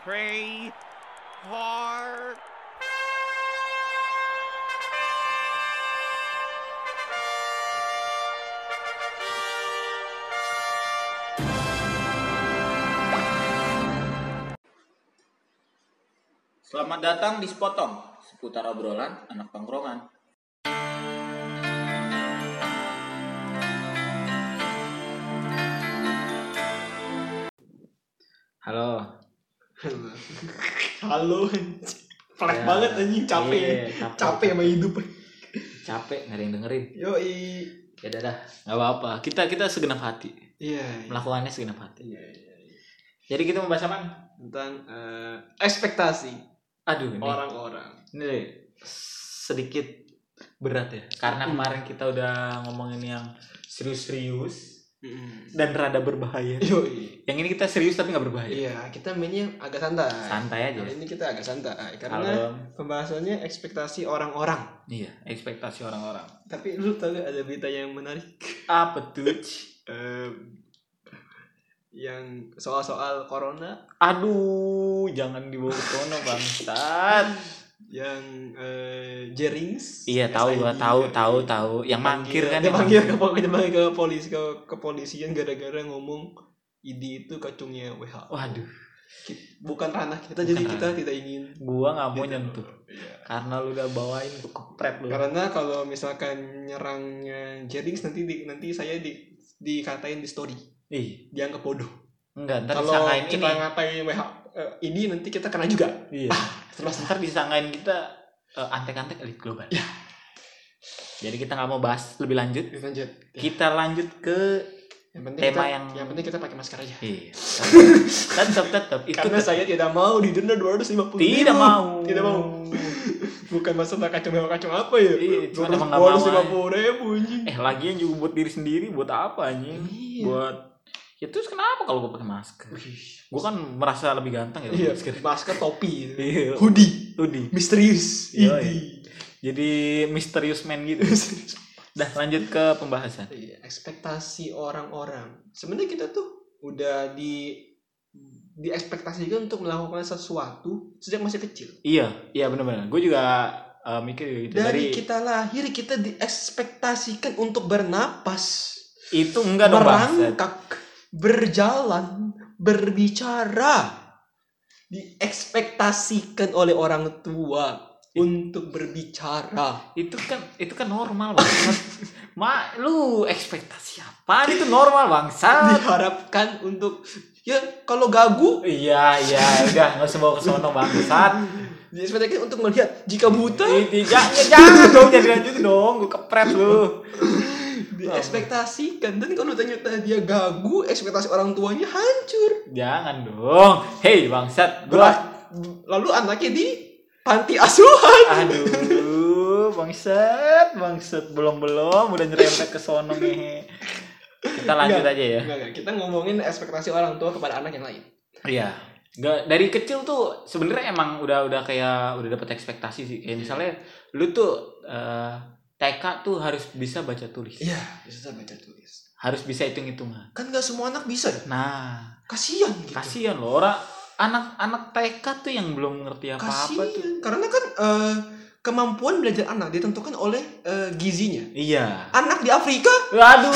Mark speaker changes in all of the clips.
Speaker 1: pray hard.
Speaker 2: Selamat datang di Spotong, seputar obrolan anak tongkrongan. Halo.
Speaker 3: Halo. Plek
Speaker 2: Ya.
Speaker 3: banget anjing capek
Speaker 2: Iya,
Speaker 3: ya.
Speaker 2: capek.
Speaker 3: Capek sama hidup.
Speaker 2: Capek nggak ada yang dengerin.
Speaker 3: Yoi.
Speaker 2: Ya udah dah, nggak apa-apa. Kita kita segenap hati,
Speaker 3: Iya. iya.
Speaker 2: melakukannya segenap hati.
Speaker 3: Iya, iya, iya.
Speaker 2: Jadi kita membahas apa?
Speaker 3: Tentang eh, ekspektasi
Speaker 2: Aduh, ini,
Speaker 3: orang-orang.
Speaker 2: ini deh, sedikit berat ya. Karena kemarin kita udah ngomongin yang serius-serius
Speaker 3: Mm.
Speaker 2: dan rada berbahaya.
Speaker 3: Yoi.
Speaker 2: Yang ini kita serius tapi nggak berbahaya.
Speaker 3: Iya, kita mainnya agak santai.
Speaker 2: Santai aja.
Speaker 3: Kali ini kita agak santai karena
Speaker 2: Kalau
Speaker 3: pembahasannya ekspektasi orang-orang.
Speaker 2: iya, ekspektasi orang-orang.
Speaker 3: Tapi lu tahu gak ada berita yang menarik?
Speaker 2: Apa tuh?
Speaker 3: Eh, yang soal-soal corona
Speaker 2: Aduh, jangan dibawa ke sono bangsat.
Speaker 3: yang eh, Jerings
Speaker 2: Iya, tahu gua, tahu,
Speaker 3: ya.
Speaker 2: tahu, tahu. Yang mangkir kan
Speaker 3: dia panggil
Speaker 2: mangkir.
Speaker 3: ke pol- dia panggil ke polisi ke kepolisian gara-gara ngomong ID itu kacungnya WHO
Speaker 2: Waduh,
Speaker 3: bukan ranah kita
Speaker 2: Bukan
Speaker 3: jadi kita
Speaker 2: ranah.
Speaker 3: tidak ingin
Speaker 2: gua nggak mau nyentuh.
Speaker 3: Iya.
Speaker 2: Karena lu udah bawain kepret lu.
Speaker 3: karena kalau misalkan nyerangnya Jerings nanti di, nanti saya di dikatain di story
Speaker 2: Ih,
Speaker 3: dianggap bodoh
Speaker 2: enggak, ntar
Speaker 3: kalau kita ngatain WHO eh, ini nanti kita kena juga
Speaker 2: Iya. Terus ntar disangkain kita eh, antek-antek elit global.
Speaker 3: Ya.
Speaker 2: Jadi kita nggak mau bahas lebih lanjut.
Speaker 3: lanjut Ya,
Speaker 2: Kita lanjut ke
Speaker 3: yang penting
Speaker 2: tema
Speaker 3: kita,
Speaker 2: yang-
Speaker 3: yang penting kita pakai masker aja
Speaker 2: iya. tetap tetap itu
Speaker 3: karena saya tidak mau didenda 250
Speaker 2: tidak mau.
Speaker 3: tidak mau bukan masalah kacung apa ya
Speaker 2: Iya, cuma
Speaker 3: Dua
Speaker 2: emang nggak mau
Speaker 3: ratus lima
Speaker 2: aja.
Speaker 3: puluh ribu anjing
Speaker 2: Eh, lagian juga buat diri sendiri buat apa anjing?
Speaker 3: Iya.
Speaker 2: Buat ya terus kenapa kalau gue pakai masker? Gue kan merasa lebih ganteng ya
Speaker 3: iya
Speaker 2: masker.
Speaker 3: masker topi.
Speaker 2: Iya.
Speaker 3: hoodie
Speaker 2: Hoodie.
Speaker 3: misterius
Speaker 2: Iya. Jadi misterius man gitu. Dah lanjut ke pembahasan.
Speaker 3: Iya, ekspektasi orang-orang sebenarnya kita tuh udah di diekspektasikan untuk melakukan sesuatu sejak masih kecil
Speaker 2: Iya, iya benar-benar. Gue juga eh, mikir gitu.
Speaker 3: dari, kita lahir kita diekspektasikan untuk bernapas
Speaker 2: itu enggak dong
Speaker 3: merangkak, berjalan, berbicara, diekspektasikan oleh orang tua untuk berbicara.
Speaker 2: Itu kan itu kan normal banget. Ma, lu ekspektasi apa? Itu normal bangsat.
Speaker 3: Diharapkan untuk ya kalau gagu
Speaker 2: Iya, iya, udah nggak usah bawa ke sono bangsat.
Speaker 3: diekspektasikan untuk melihat jika buta
Speaker 2: Ini jangan, jangan dong jadi lanjut dong, gue kepret lu.
Speaker 3: Diekspektasikan dan kalau ternyata dia gagu ekspektasi orang tuanya hancur.
Speaker 2: Jangan dong. Hei bangsat, gua
Speaker 3: lalu anaknya di panti asuhan.
Speaker 2: Aduh, bangsat, bangsat belum-belum. Udah nyerempet ke sono nih. Kita lanjut aja ya.
Speaker 3: Kita ngomongin ekspektasi orang tua kepada anak yang lain.
Speaker 2: Iya. Nggak, dari kecil tuh sebenarnya emang udah udah kayak udah dapet ekspektasi sih. Kayak misalnya lu tuh eh, TK tuh harus bisa baca tulis.
Speaker 3: iya bisa baca tulis
Speaker 2: Harus bisa hitung-hitungan.
Speaker 3: kan nggak semua anak bisa
Speaker 2: Nah,
Speaker 3: kasihan gitu.
Speaker 2: kasihan loh orang anak-anak TK tuh yang belum ngerti apa-apa tuh.
Speaker 3: karena kan eh, kemampuan belajar anak ditentukan oleh eh, gizinya
Speaker 2: Iya.
Speaker 3: anak di Afrika
Speaker 2: Waduh,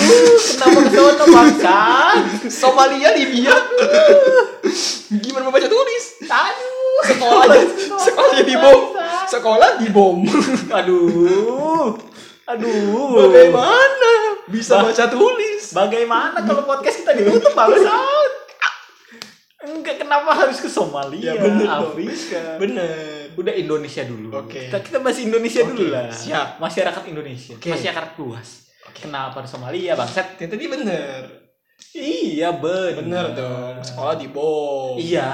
Speaker 2: kenapa ke sono bangsat?
Speaker 3: Somalia Libya gimana membaca tulis
Speaker 2: Aduh,
Speaker 3: sekolahnya sekolahnya dibom sekolah dibom
Speaker 2: Aduh. Aduh.
Speaker 3: bagaimana bisa
Speaker 2: Bah-
Speaker 3: baca tulis
Speaker 2: Bagaimana kalau podcast kita ditutup bangsat? Enggak kenapa harus ke Somalia,
Speaker 3: Ya, bener dong.
Speaker 2: Afrika.
Speaker 3: bener
Speaker 2: Udah Indonesia dulu.
Speaker 3: Oke.
Speaker 2: Kita kita bahas Indonesia
Speaker 3: Oke,
Speaker 2: dulu lah.
Speaker 3: siap.
Speaker 2: Masyarakat Indonesia.
Speaker 3: Oke.
Speaker 2: Masyarakat luas.
Speaker 3: Oke.
Speaker 2: Kenapa Somalia, bangsat?
Speaker 3: Ya, tadi bener
Speaker 2: Iya, bener.
Speaker 3: bener dong sekolah dibom
Speaker 2: Iya,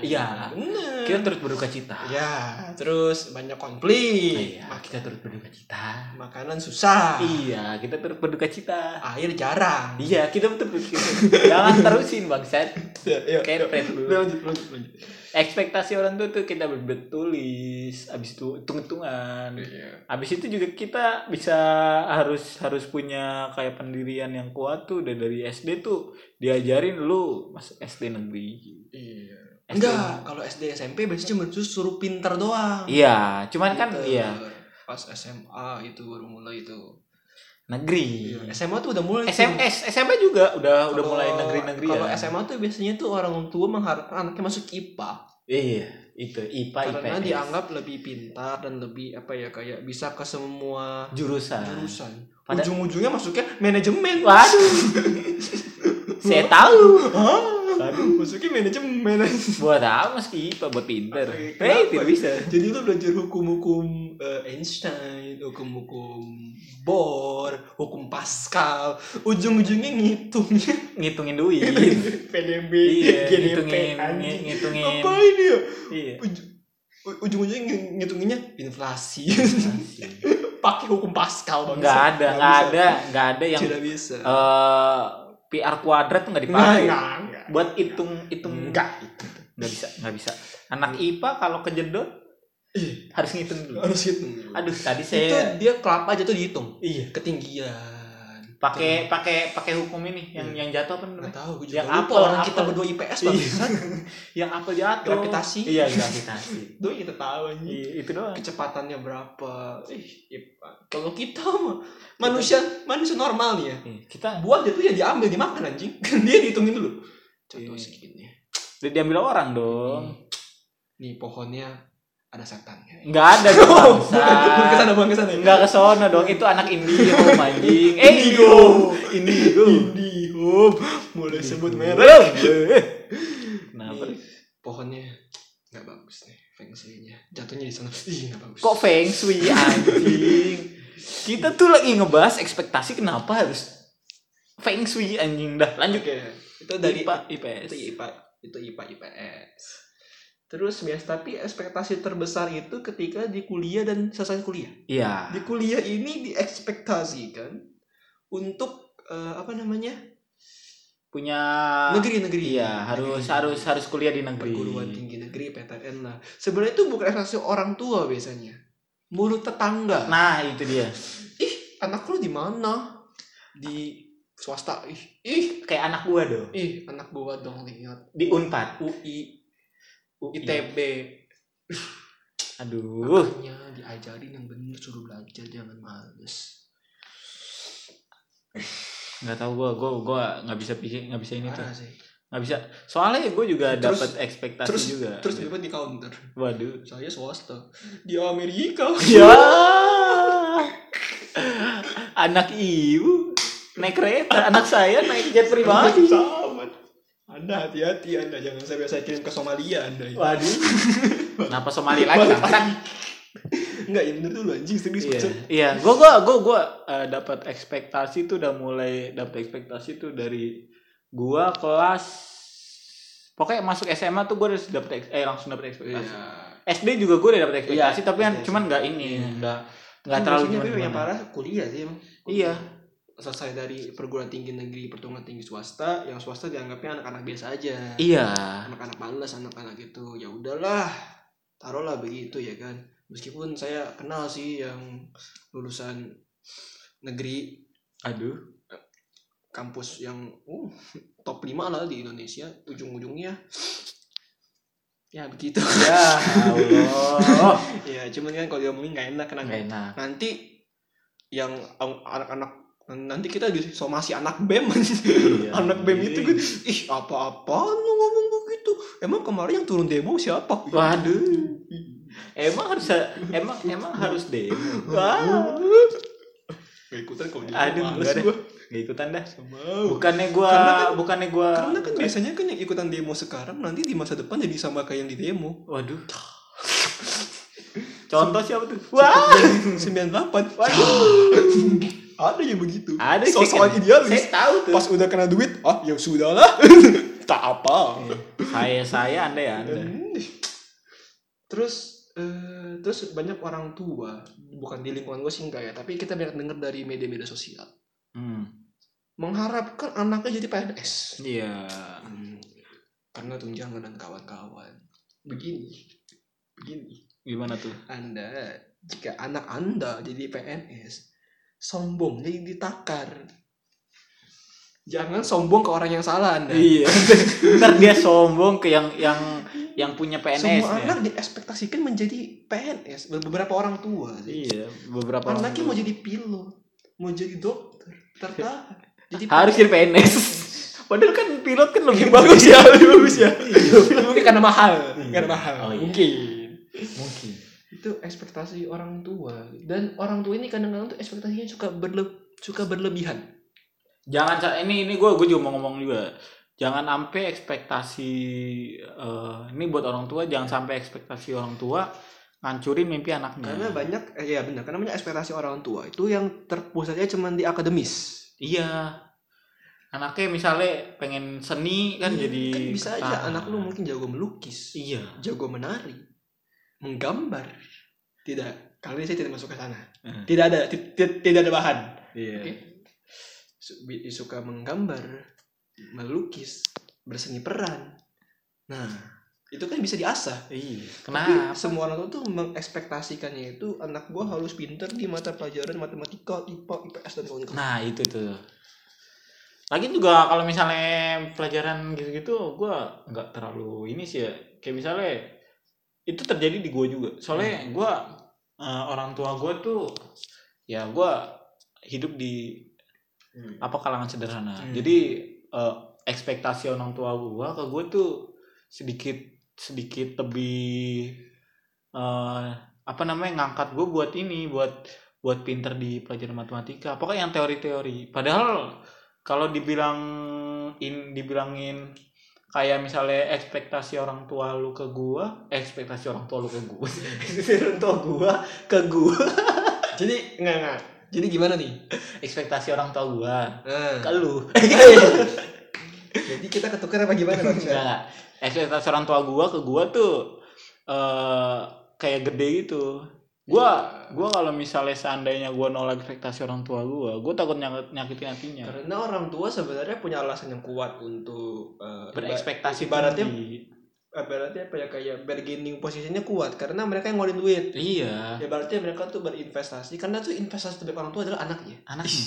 Speaker 2: iya.
Speaker 3: bener
Speaker 2: Kita turut berduka cita.
Speaker 3: ya terus banyak konflik
Speaker 2: Iya, kita turut berduka cita.
Speaker 3: makanan susah
Speaker 2: Iya, kita turut berduka cita.
Speaker 3: air jarang
Speaker 2: Iya, kita betul betul. Jangan terusin bangsat.
Speaker 3: ya, ya,
Speaker 2: Kayak pret lu.
Speaker 3: lanjut lanjut lanjut
Speaker 2: Ekspektasi orang tuh tuh kita bertulis, abis itu hitung-hitungan.
Speaker 3: Iya.
Speaker 2: Abis itu juga kita bisa harus harus punya kayak pendirian yang kuat tuh udah dari SD tuh diajarin lu masuk SD negeri.
Speaker 3: iya Enggak, kalau SD SMP biasanya cuma suruh pinter doang.
Speaker 2: Iya, cuman kan iya
Speaker 3: Pas SMA itu baru mulai itu.
Speaker 2: Negeri.
Speaker 3: SMA tuh udah mulai. tuh.
Speaker 2: SMS, SMP juga udah udah
Speaker 3: Kalau-
Speaker 2: mulai negeri-negeri
Speaker 3: Kalau
Speaker 2: ya.
Speaker 3: SMA tuh biasanya tuh orang tua mengharapkan anaknya masuk IPA
Speaker 2: Iya, itu IPA
Speaker 3: karena
Speaker 2: IPS.
Speaker 3: dianggap lebih pintar dan lebih apa ya kayak bisa ke semua
Speaker 2: jurusan.
Speaker 3: jurusan.
Speaker 2: Pada-
Speaker 3: Ujung-ujungnya masuknya manajemen.
Speaker 2: Waduh. Saya tahu.
Speaker 3: Hah?
Speaker 2: Waduh.
Speaker 3: Masuknya manajemen.
Speaker 2: Buat apa meski IPA buat pinter.
Speaker 3: Kenapa?
Speaker 2: Hei, tidak bisa.
Speaker 3: Jadi lu belajar hukum-hukum eh, Einstein, hukum-hukum Bohr, hukum Pascal, ujung-ujungnya ngitungnya
Speaker 2: Ngitungin duit.
Speaker 3: PDB,
Speaker 2: iya,
Speaker 3: GDP,
Speaker 2: ngitungin
Speaker 3: anjing.
Speaker 2: ngitungin.
Speaker 3: Apa ini ya?
Speaker 2: Iya.
Speaker 3: Ujung-ujungnya ng- ngitunginnya inflasi. Pakai hukum Pascal bang.
Speaker 2: Nggak ada, nggak ada, nggak ada yang
Speaker 3: Tidak bisa.
Speaker 2: eh PR kuadrat tuh nggak dipakai.
Speaker 3: nggak.
Speaker 2: Buat hitung hitung
Speaker 3: Enggak.
Speaker 2: nggak bisa, nggak bisa. Anak IPA kalau kejedot
Speaker 3: Ih,
Speaker 2: harus ngitung dulu.
Speaker 3: harus hitung.
Speaker 2: Aduh, tadi
Speaker 3: Itu
Speaker 2: saya
Speaker 3: dia kelapa aja tuh dihitung.
Speaker 2: iya
Speaker 3: Ketinggian.
Speaker 2: pakai pakai pakai hukum ini yang yang jatuh apa namanya?
Speaker 3: tahu, gue juga
Speaker 2: Yang
Speaker 3: lupa
Speaker 2: apel,
Speaker 3: orang kita
Speaker 2: apel.
Speaker 3: berdua IPS
Speaker 2: Iya.
Speaker 3: bang.
Speaker 2: yang apa jatuh?
Speaker 3: Gravitasi.
Speaker 2: Iya, gravitasi.
Speaker 3: Doi kita tahu anjing.
Speaker 2: Iya, itu doang.
Speaker 3: Kecepatannya berapa? Ih, IPA. kalau kita mah manusia manusia normal nih ya.
Speaker 2: Iya, kita
Speaker 3: Buat itu ya diambil dimakan anjing. dia dihitungin dulu. Contoh
Speaker 2: Iya.
Speaker 3: segini.
Speaker 2: udah diambil orang dong.
Speaker 3: Nih pohonnya ada setannya.
Speaker 2: Enggak ada dong.
Speaker 3: Bukan ke sana bukan ke sana.
Speaker 2: Enggak ke sono dong, itu anak Indio anjing. Eh,
Speaker 3: Indigo.
Speaker 2: Indigo.
Speaker 3: Indihome. Mulai sebut merek.
Speaker 2: Kenapa?
Speaker 3: Pohonnya nggak bagus nih feng shui-nya. Jatuhnya di sana. Ih, nggak bagus.
Speaker 2: Kok feng shui anjing? Kita tuh lagi ngebahas ekspektasi kenapa harus feng shui anjing dah. Lanjut
Speaker 3: Oke. Itu dari
Speaker 2: IPA IPS.
Speaker 3: itu IPA itu IPA IPS. Terus biasa tapi ekspektasi terbesar itu ketika di kuliah dan selesai kuliah.
Speaker 2: Iya.
Speaker 3: Di kuliah ini diekspektasikan untuk eh, apa namanya?
Speaker 2: Punya
Speaker 3: negeri-negeri.
Speaker 2: Iya, harus
Speaker 3: Negeri.
Speaker 2: harus harus kuliah di negeri.
Speaker 3: perguruan tinggi negeri PTN lah. Sebenarnya itu bukan ekspektasi orang tua biasanya. Mulut tetangga.
Speaker 2: Nah, itu dia.
Speaker 3: ih, anak lu di mana? Di swasta. Ih, ih,
Speaker 2: Kayak anak gua dong.
Speaker 3: ih, anak gua dong lihat
Speaker 2: Di Unpad.
Speaker 3: UI,
Speaker 2: UI.
Speaker 3: ITB.
Speaker 2: Aduh.
Speaker 3: Makanya diajarin yang bener suruh belajar jangan males.
Speaker 2: nggak tahu gua gua gua nggak bisa pikir nggak bisa ini tuh nggak bisa soalnya gue juga dapat ekspektasi
Speaker 3: Terus
Speaker 2: juga
Speaker 3: terus tiba di counter.
Speaker 2: waduh
Speaker 3: Saya swasta di Amerika.
Speaker 2: ya anak ibu naik kereta anak saya naik jet pribadi
Speaker 3: Sama. Anda hati-hati Anda jangan saya saya kirim ke Somalia Anda. ya.
Speaker 2: waduh kenapa Somali lagi bangsat?
Speaker 3: Enggak, ya bener dulu anjing serius
Speaker 2: iya iya gue gue gue gue dapat ekspektasi tuh udah mulai dapat ekspektasi tuh dari gua kelas pokoknya masuk SMA tuh gue udah dapet eks- eh langsung dapet ekspektasi
Speaker 3: Iya.
Speaker 2: SD juga gue udah dapet ekspektasi
Speaker 3: Iya,
Speaker 2: tapi kan cuman nggak ini
Speaker 3: Iya.
Speaker 2: nggak nggak
Speaker 3: Kan
Speaker 2: terlalu gimana
Speaker 3: yang parah kuliah sih emang.
Speaker 2: Iya.
Speaker 3: Selesai dari perguruan tinggi negeri, perguruan tinggi swasta, yang swasta dianggapnya anak-anak biasa aja.
Speaker 2: iya
Speaker 3: Anak-anak malas, anak-anak itu. Ya udahlah. Taruhlah begitu ya kan. Meskipun saya kenal sih yang lulusan negeri
Speaker 2: aduh
Speaker 3: kampus yang uh, top 5 lah di Indonesia ujung-ujungnya ya begitu
Speaker 2: ya Allah
Speaker 3: ya cuman kan kalau diomongin nggak enak kenapa
Speaker 2: enak
Speaker 3: nanti yang ang- anak-anak nanti kita disomasi anak bem
Speaker 2: Iya.
Speaker 3: anak bem itu kan ih apa-apa lu ngomong begitu? Emang kemarin yang turun demo siapa?
Speaker 2: Waduh. Emang harus emang emang harus demo?
Speaker 3: Wah Gak ikutan kalau dia
Speaker 2: aduh
Speaker 3: males
Speaker 2: enggak deh.
Speaker 3: gua.
Speaker 2: nggak ikutan dah. Bukannya gua
Speaker 3: Karena kan-
Speaker 2: bukannya gua
Speaker 3: karena kan biasanya kan yang ikutan demo sekarang nanti di masa depan jadi sama kayak yang di demo.
Speaker 2: Waduh. Contoh siapa tuh? Wah!
Speaker 3: 98
Speaker 2: waduh
Speaker 3: ada yang begitu.
Speaker 2: Ada sih
Speaker 3: soal
Speaker 2: kan.
Speaker 3: idealis.
Speaker 2: Saya tahu tuh.
Speaker 3: Pas udah kena duit ah ya sudahlah. Tak apa.
Speaker 2: Saya saya anda ya anda.
Speaker 3: Hmm. terus eh, terus banyak orang tua bukan di lingkungan gue sih enggak ya tapi kita banyak dengar dari media-media sosial.
Speaker 2: Hmm.
Speaker 3: mengharapkan anaknya jadi PNS
Speaker 2: iya.
Speaker 3: Hmm, karena tunjangan dan kawan-kawan. Begini begini.
Speaker 2: Gimana tuh?
Speaker 3: Anda jika anak anda jadi PNS sombong jadi ditakar jangan sombong ke orang yang salah anda
Speaker 2: Iya. Ntar dia sombong ke yang yang yang punya PNS
Speaker 3: semua
Speaker 2: ya.
Speaker 3: anak diekspektasikan menjadi PNS beberapa orang tua sih.
Speaker 2: Iya, beberapa orang
Speaker 3: anaknya
Speaker 2: tua.
Speaker 3: mau jadi pilot mau jadi dokter tertahan jadi
Speaker 2: harus jadi PNS. Padahal kan pilot kan lebih bagus ya, lebih bagus ya.
Speaker 3: mungkin karena mahal karena mahal
Speaker 2: Oh, iya.
Speaker 3: mungkin
Speaker 2: Mungkin.
Speaker 3: Itu ekspektasi orang tua dan orang tua ini kadang-kadang tuh ekspektasinya suka berle suka berlebihan
Speaker 2: Jangan ini ini gue gue juga mau ngomong juga. Jangan sampai ekspektasi eh, ini buat orang tua jangan sampai ekspektasi orang tua ngancurin mimpi anaknya.
Speaker 3: karena banyak eh, ya benar karena banyak ekspektasi orang tua itu yang terpusatnya cuma di akademis
Speaker 2: Iya. Anaknya misalnya pengen seni kan
Speaker 3: Iya,
Speaker 2: jadi
Speaker 3: kan bisa aja anak lu mungkin jago melukis
Speaker 2: Iya.
Speaker 3: jago menari menggambar tidak kali ini saya tidak masuk ke sana
Speaker 2: Hmm.
Speaker 3: tidak ada ti- ti- tidak ada bahan
Speaker 2: Iya.
Speaker 3: Oke. Su- bi- suka menggambar melukis berseni peran nah itu kan bisa diasah
Speaker 2: Iya.
Speaker 3: tapi
Speaker 2: Kenapa?
Speaker 3: semua orang tuh mengekspektasikannya itu anak gua harus pinter di mata pelajaran matematika IPA IPS dan kawan-kawan
Speaker 2: Nah itu tuh. Lagi juga kalau misalnya pelajaran gitu-gitu, gue nggak terlalu ini sih ya. Kayak misalnya itu terjadi di gue juga. Soalnya gue orang tua gue tuh ya gue hidup di apa kalangan sederhana.
Speaker 3: Hmm.
Speaker 2: Jadi eh, ekspektasi orang tua gue ke gue tuh sedikit sedikit lebih eh, apa namanya ngangkat gue buat ini buat buat pinter di pelajaran matematika pokoknya yang teori-teori padahal kalau dibilang in dibilangin kayak misalnya ekspektasi orang tua lu ke gua ekspektasi orang tua lu ke gua ekspektasi orang tua gua ke gua.
Speaker 3: Jadi enggak enggak. Jadi gimana nih?
Speaker 2: Ekspektasi orang tua gua ke
Speaker 3: nah.
Speaker 2: lu.
Speaker 3: Jadi kita ketukar apa gimana bang?
Speaker 2: Enggak. Enggak. ekspektasi orang tua gua ke gua tuh eh kayak gede gitu gua gua kalau misalnya seandainya gua nolak ekspektasi orang tua gua gua takut nyakit, nyakitin hatinya.
Speaker 3: Karena orang tua sebenarnya punya alasan yang kuat untuk eh,
Speaker 2: berekspektasi tinggi.
Speaker 3: ibaratnya apa ya kayak bargaining posisinya kuat karena mereka yang ngeluarin duit.
Speaker 2: Iya.
Speaker 3: Ya berarti mereka tuh berinvestasi karena tuh investasi terbaik orang tua adalah anaknya.
Speaker 2: Anaknya.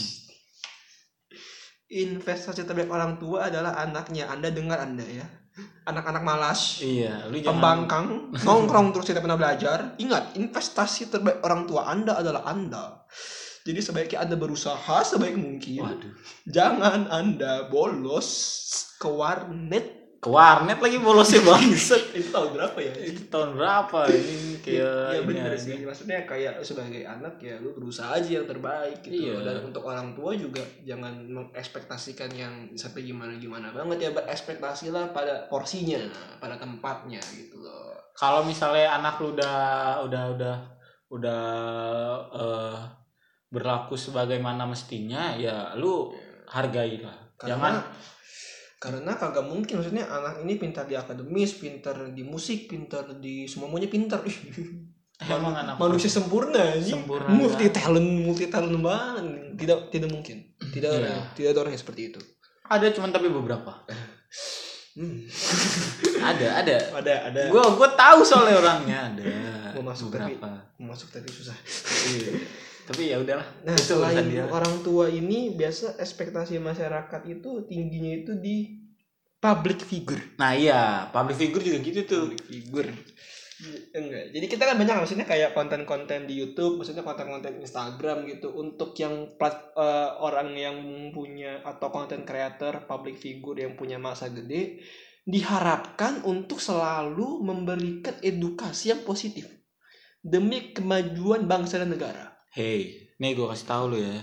Speaker 3: Investasi terbaik orang tua adalah anaknya. Anda dengar anda ya anak-anak malas
Speaker 2: iya lu jangan
Speaker 3: pembangkang nongkrong terus tidak pernah belajar. Ingat investasi terbaik orang tua anda adalah anda. Jadi sebaiknya anda berusaha sebaik mungkin.
Speaker 2: Waduh.
Speaker 3: Jangan anda bolos ke warnet
Speaker 2: ke warnet lagi bolosnya bangset
Speaker 3: itu tahun berapa ya?
Speaker 2: Itu tahun berapa? Ini kayak
Speaker 3: ya
Speaker 2: ini
Speaker 3: bener
Speaker 2: aja.
Speaker 3: sih. Maksudnya kayak sebagai anak ya lu berusaha aja yang terbaik gitu.
Speaker 2: Iya.
Speaker 3: dan untuk orang tua juga jangan mengekspektasikan yang sampai gimana gimana banget ya berekspektasilah pada porsinya pada tempatnya gitu loh.
Speaker 2: Kalau misalnya anak lu udah udah udah udah eh, berlaku sebagaimana mestinya ya lu hargailah.
Speaker 3: Karena
Speaker 2: jangan
Speaker 3: karena kagak mungkin maksudnya anak ini pintar di akademis pintar di musik pintar di semuanya pintar.
Speaker 2: Emang anak
Speaker 3: manusia sempurna ini
Speaker 2: Sempurna,
Speaker 3: multi talent multi talent banget. Tidak tidak mungkin. Tidak
Speaker 2: Iya.
Speaker 3: tidak ada orang yang seperti itu.
Speaker 2: Ada cuman tapi beberapa.
Speaker 3: Hmm.
Speaker 2: ada ada.
Speaker 3: Ada ada.
Speaker 2: Gua gua tahu soalnya orangnya. Ada
Speaker 3: Mau masuk tapi-
Speaker 2: beberapa.
Speaker 3: masuk tadi susah.
Speaker 2: Iya. Tapi ya udahlah
Speaker 3: Nah,
Speaker 2: itu
Speaker 3: selain
Speaker 2: dia
Speaker 3: orang tua ini biasa ekspektasi masyarakat itu tingginya itu di public figure.
Speaker 2: nah iya public figure juga gitu tuh
Speaker 3: Public figure. Enggak. Jadi kita kan banyak maksudnya kayak konten-konten di YouTube, maksudnya konten-konten Instagram gitu untuk yang plat, eh, orang yang punya atau konten creator public figure yang punya masa gede diharapkan untuk selalu memberikan edukasi yang positif demi kemajuan bangsa dan negara.
Speaker 2: Hey, nih gue kasih tahu lu ya.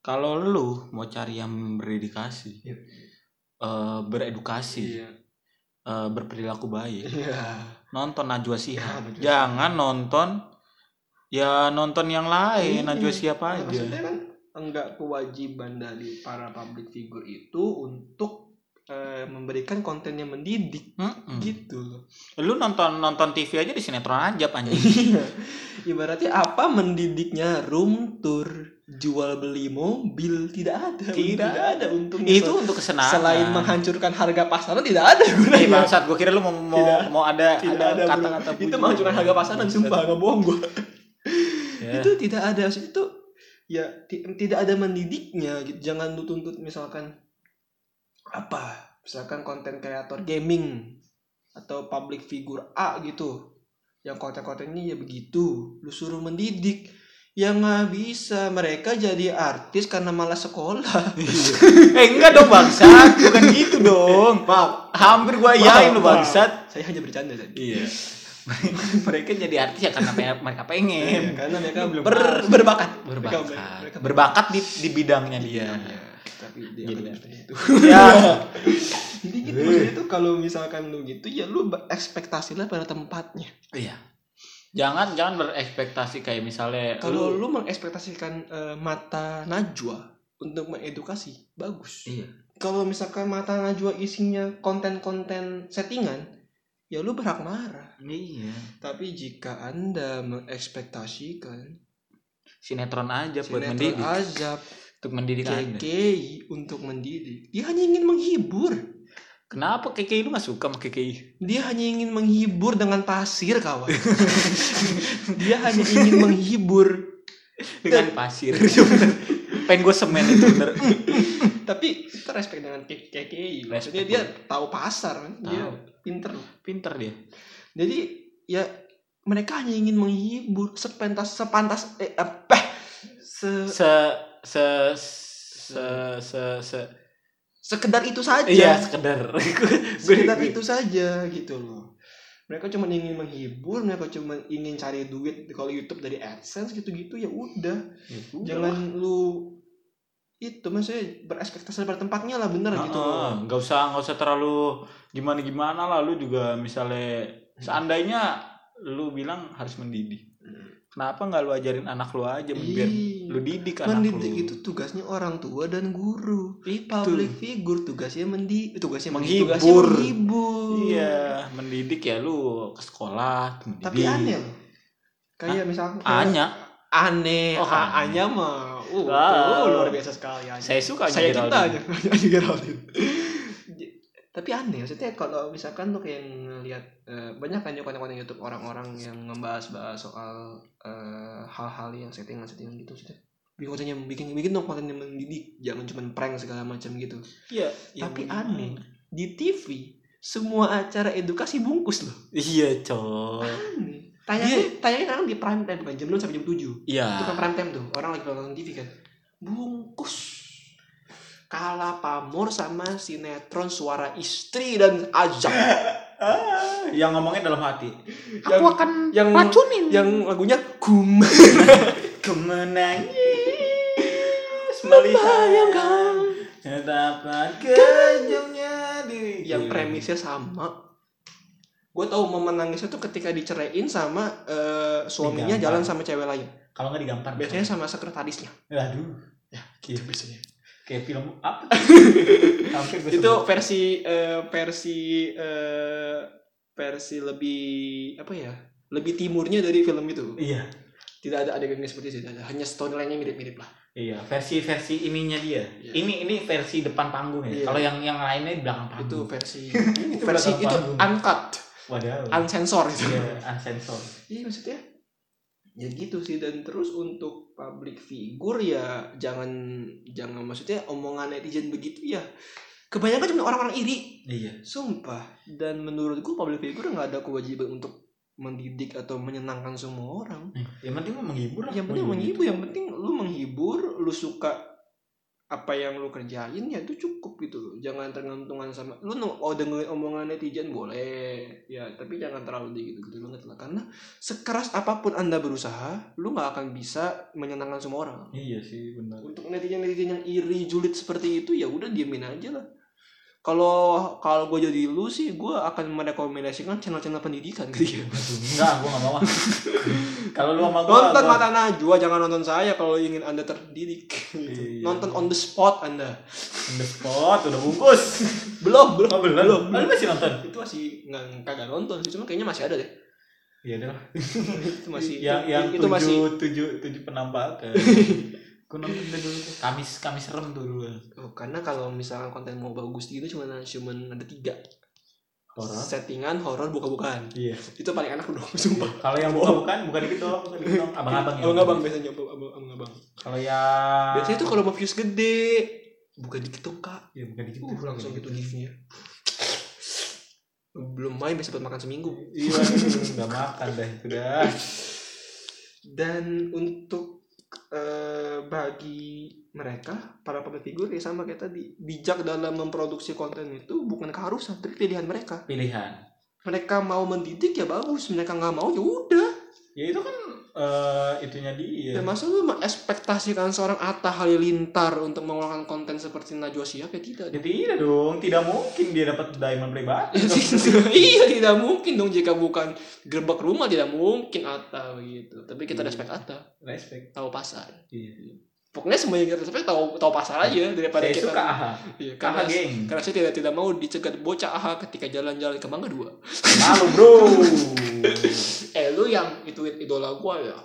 Speaker 2: Kalau lu mau cari yang berdedikasi,
Speaker 3: Iya.
Speaker 2: eh, beredukasi, eh, berperilaku baik,
Speaker 3: Iya.
Speaker 2: nonton Najwa Shihab.
Speaker 3: Najwa
Speaker 2: Jangan nonton ya nonton yang lain,
Speaker 3: Iya.
Speaker 2: Najwa Shihab
Speaker 3: Nah,
Speaker 2: aja.
Speaker 3: maksudnya kan enggak kewajiban dari para public figure itu untuk eh, memberikan konten yang mendidik
Speaker 2: Mm-mm.
Speaker 3: gitu loh.
Speaker 2: Lu nonton nonton TV aja di sinetron aja anjing.
Speaker 3: Ibaratnya apa mendidiknya room tour, jual beli mobil tidak ada.
Speaker 2: Tidak
Speaker 3: ada untungnya.
Speaker 2: Itu untuk kesenangan.
Speaker 3: selain menghancurkan harga pasaran tidak ada
Speaker 2: Eh
Speaker 3: gunanya.
Speaker 2: bangsat, gue kira lu mau mau,
Speaker 3: Tidak.
Speaker 2: mau ada
Speaker 3: Tidak
Speaker 2: ada kata-kata
Speaker 3: Itu menghancurkan harga pasaran sumpah nggak bohong gua.
Speaker 2: Ya.
Speaker 3: Itu tidak ada itu ya ti- tidak ada mendidiknya gitu. Jangan lu tuntut misalkan apa? Misalkan konten kreator gaming atau public figure A gitu. Yang konten-kontennya ya begitu. Lu suruh mendidik ya nggak bisa. Mereka jadi artis karena malas sekolah.
Speaker 2: Eh enggak dong bangsat. Bukan gitu dong.
Speaker 3: Maaf.
Speaker 2: Hampir gua yain lu bangsat.
Speaker 3: Saya hanya bercanda tadi
Speaker 2: iya. Mereka jadi artis ya karena mereka pengen.
Speaker 3: Iya, karena mereka
Speaker 2: Belum
Speaker 3: ber- berbakat
Speaker 2: berbakat.
Speaker 3: Mereka- mereka
Speaker 2: berbakat di di bidangnya dia.
Speaker 3: Iya, tapi dia
Speaker 2: Jadi-
Speaker 3: seperti itu
Speaker 2: ya.
Speaker 3: Jadi gitu maksudnya tuh kalau misalkan lu gitu ya lu berekspektasilah pada tempatnya.
Speaker 2: Iya. Jangan jangan berekspektasi kayak misalnya
Speaker 3: kalau lu mengekspektasikan eh, mata najwa untuk mengedukasi bagus.
Speaker 2: Iya.
Speaker 3: Kalau misalkan mata najwa isinya konten-konten settingan ya lu berhak marah.
Speaker 2: Iya.
Speaker 3: Tapi jika anda mengekspektasikan
Speaker 2: sinetron aja buat
Speaker 3: sinetron
Speaker 2: mendidik.
Speaker 3: azab
Speaker 2: untuk mendidik
Speaker 3: KKI untuk mendidik dia hanya ingin menghibur.
Speaker 2: Kenapa KKI lu gak suka sama KKI
Speaker 3: dia hanya ingin menghibur dengan pasir kawan. Dia hanya ingin menghibur.
Speaker 2: Dengan pasir. Pengen gue semen itu bener.
Speaker 3: Tapi kita respect dengan KKI maksudnya dia tahu pasar kan dia pinter.
Speaker 2: Pinter dia.
Speaker 3: Jadi ya mereka hanya ingin menghibur sepentas sepantas eh apa? Se,
Speaker 2: se se se se, se.
Speaker 3: Sekedar itu saja.
Speaker 2: Iya sekedar.
Speaker 3: Sekedar itu saja gitu loh. Mereka cuma ingin menghibur mereka cuma ingin cari duit kalau YouTube dari AdSense gitu-gitu ya udah. Jangan lu itu maksudnya berekspektasi pada tempatnya lah bener gitu loh.
Speaker 2: nggak usah nggak usah terlalu gimana gimana lah lu juga misalnya seandainya lu bilang harus mendidik kenapa nggak lu ajarin anak lu aja biar
Speaker 3: Ih,
Speaker 2: lu didik anak
Speaker 3: mendidik
Speaker 2: lu
Speaker 3: itu tugasnya orang tua dan guru
Speaker 2: itu
Speaker 3: public figure tugasnya mendi tugasnya
Speaker 2: Menghibur.
Speaker 3: tugasnya menghibur
Speaker 2: iya mendidik ya lu ke sekolah mendidik
Speaker 3: tapi aneh loh kayak misalnya
Speaker 2: Anya
Speaker 3: aneh
Speaker 2: Oh,
Speaker 3: A-
Speaker 2: aneh.
Speaker 3: Anya mah uh,
Speaker 2: Ah.
Speaker 3: tuh, luar biasa sekali Anya.
Speaker 2: saya suka Anya
Speaker 3: saya kita
Speaker 2: Geraldine.
Speaker 3: aja Anya Geraldine. Tapi aneh maksudnya kalau misalkan tuh kayak ngelihat eh, banyak kan ya konten-konten YouTube orang-orang yang ngebahas-bahas soal eh, hal-hal yang settingan-settingan gitu sih bikin kontennya bikin bikin dong konten yang mendidik jangan cuma prank segala macam gitu.
Speaker 2: Iya.
Speaker 3: Tapi
Speaker 2: iya,
Speaker 3: aneh di TV semua acara edukasi bungkus loh.
Speaker 2: Iya coy
Speaker 3: aneh. Tayangnya tayangnya kadang di prime time kan jam 6 sampai jam 7
Speaker 2: iya.
Speaker 3: Itu kan prime time tuh orang lagi nonton TV kan. Bungkus kalah pamor sama sinetron suara istri dan azab
Speaker 2: Ah, yang ngomongnya dalam hati.
Speaker 3: Yang-
Speaker 2: aku akan
Speaker 3: yang
Speaker 2: racunin.
Speaker 3: yang lagunya kum.
Speaker 2: Kemenangis melihat dapat kejamnya diri
Speaker 3: yang premisnya sama. Gue tahu momen nangisnya tuh ketika diceraiin sama eh, suaminya
Speaker 2: Digampar.
Speaker 3: jalan sama cewek lain.
Speaker 2: Kalau nggak digampar
Speaker 3: biasanya sama sekretarisnya.
Speaker 2: Aduh
Speaker 3: ya
Speaker 2: Gitu.
Speaker 3: itu biasanya
Speaker 2: kayak film apa
Speaker 3: itu versi eh, versi eh, versi lebih apa ya? Lebih timurnya dari film itu.
Speaker 2: Iya.
Speaker 3: Tidak ada adegannya seperti itu ada. Hanya storyline-nya mirip-mirip lah.
Speaker 2: Iya versi versi ininya dia.
Speaker 3: Iya.
Speaker 2: ini ini versi depan panggung ya.
Speaker 3: Iya.
Speaker 2: kalau yang yang lainnya di belakang
Speaker 3: itu
Speaker 2: panggung.
Speaker 3: versi
Speaker 2: Itu
Speaker 3: versi itu uncut.
Speaker 2: Waduh
Speaker 3: unsensor itu.
Speaker 2: Iya uncensored
Speaker 3: iya maksudnya? Ya gitu sih dan terus untuk public figure ya jangan jangan maksudnya omongan netizen begitu ya. Kebanyakan cuma orang-orang iri.
Speaker 2: Iya.
Speaker 3: Sumpah. Dan menurutku public figure nggak ada kewajiban untuk mendidik atau menyenangkan semua orang.
Speaker 2: Yang penting lu menghibur lah
Speaker 3: yang penting menghibur yang penting lu menghibur lu suka apa yang lu kerjain ya itu cukup gitu loh. Jangan tergantungan sama lu no- oh dengerin omongan netizen boleh. Ya tapi jangan terlalu di gitu gitu banget lah. Karena sekeras apa pun anda berusaha lu nggak akan bisa menyenangkan semua orang.
Speaker 2: Iya sih benar.
Speaker 3: Untuk netizen netizen yang iri julid seperti itu ya udah diemin aja lah kalau kalau gue jadi lu sih gue akan merekomendasikan channel-channel pendidikan gitu ya.
Speaker 2: Enggak gua nggak mau. Kalau lu sama gua
Speaker 3: nonton
Speaker 2: gua-
Speaker 3: mata najwa jangan nonton saya kalau ingin anda terdidik.
Speaker 2: Iya.
Speaker 3: nonton on the spot anda.
Speaker 2: On the spot udah bungkus.
Speaker 3: Belum belum.
Speaker 2: Oh belum.
Speaker 3: Belum,
Speaker 2: lu masih nonton?
Speaker 3: Itu masih nggak kagak nonton sih cuma kayaknya masih ada deh.
Speaker 2: Iya deh.
Speaker 3: Itu masih
Speaker 2: yang yang
Speaker 3: itu
Speaker 2: tujuh,
Speaker 3: masih
Speaker 2: tujuh tujuh penampakan nonton deh dulu kamis kamis serem tuh dulu.
Speaker 3: Oh, karena kalau misalkan konten mau bagus gitu cuma cuman ada tiga.
Speaker 2: Horor
Speaker 3: settingan horor buka-bukaan.
Speaker 2: Iya.
Speaker 3: Itu paling enak dong sumpah.
Speaker 2: Kalau yang bukan bukan bukan gitu dong bukan gitu. Dong abang-abang ya?
Speaker 3: Abang abang biasanya abang abang abang abang
Speaker 2: kalau yang
Speaker 3: biasanya itu kalau mau views gede bukan dikit dong kak.
Speaker 2: Ya bukan gitu
Speaker 3: uh, langsung gitu gifnya belum main bisa buat makan seminggu.
Speaker 2: Iya nggak makan dah itu dah.
Speaker 3: Dan untuk eh, bagi mereka para public figure ya sama kayak tadi. Bijak dalam memproduksi konten itu bukan keharusan tapi pilihan mereka.
Speaker 2: Pilihan.
Speaker 3: Mereka mau mendidik ya bagus. Mereka nggak mau ya udah.
Speaker 2: Ya itu kan eh, itunya dia.
Speaker 3: Ya masa lu mengekspektasikan seorang Atta Halilintar untuk mengeluarkan konten seperti Najwa Shihab ya tidak
Speaker 2: ya tidak dong tidak mungkin dia dapat diamond pribadi.
Speaker 3: Iya tidak mungkin dong jika bukan gerbek rumah tidak mungkin Atta begitu. Tapi kita
Speaker 2: Iya.
Speaker 3: respect Atta.
Speaker 2: Respect.
Speaker 3: Tahu pasar.
Speaker 2: Iya.
Speaker 3: Pokoknya semuanya kita respect tahu tahu pasar aja daripada
Speaker 2: saya
Speaker 3: kita
Speaker 2: suka aha
Speaker 3: Iya,
Speaker 2: aha
Speaker 3: karena,
Speaker 2: geng.
Speaker 3: karena saya tidak tidak mau dicegat bocah aha ketika jalan-jalan ke Mangga Dua.
Speaker 2: malu bro.
Speaker 3: Eh lu yang itu idola gua ya.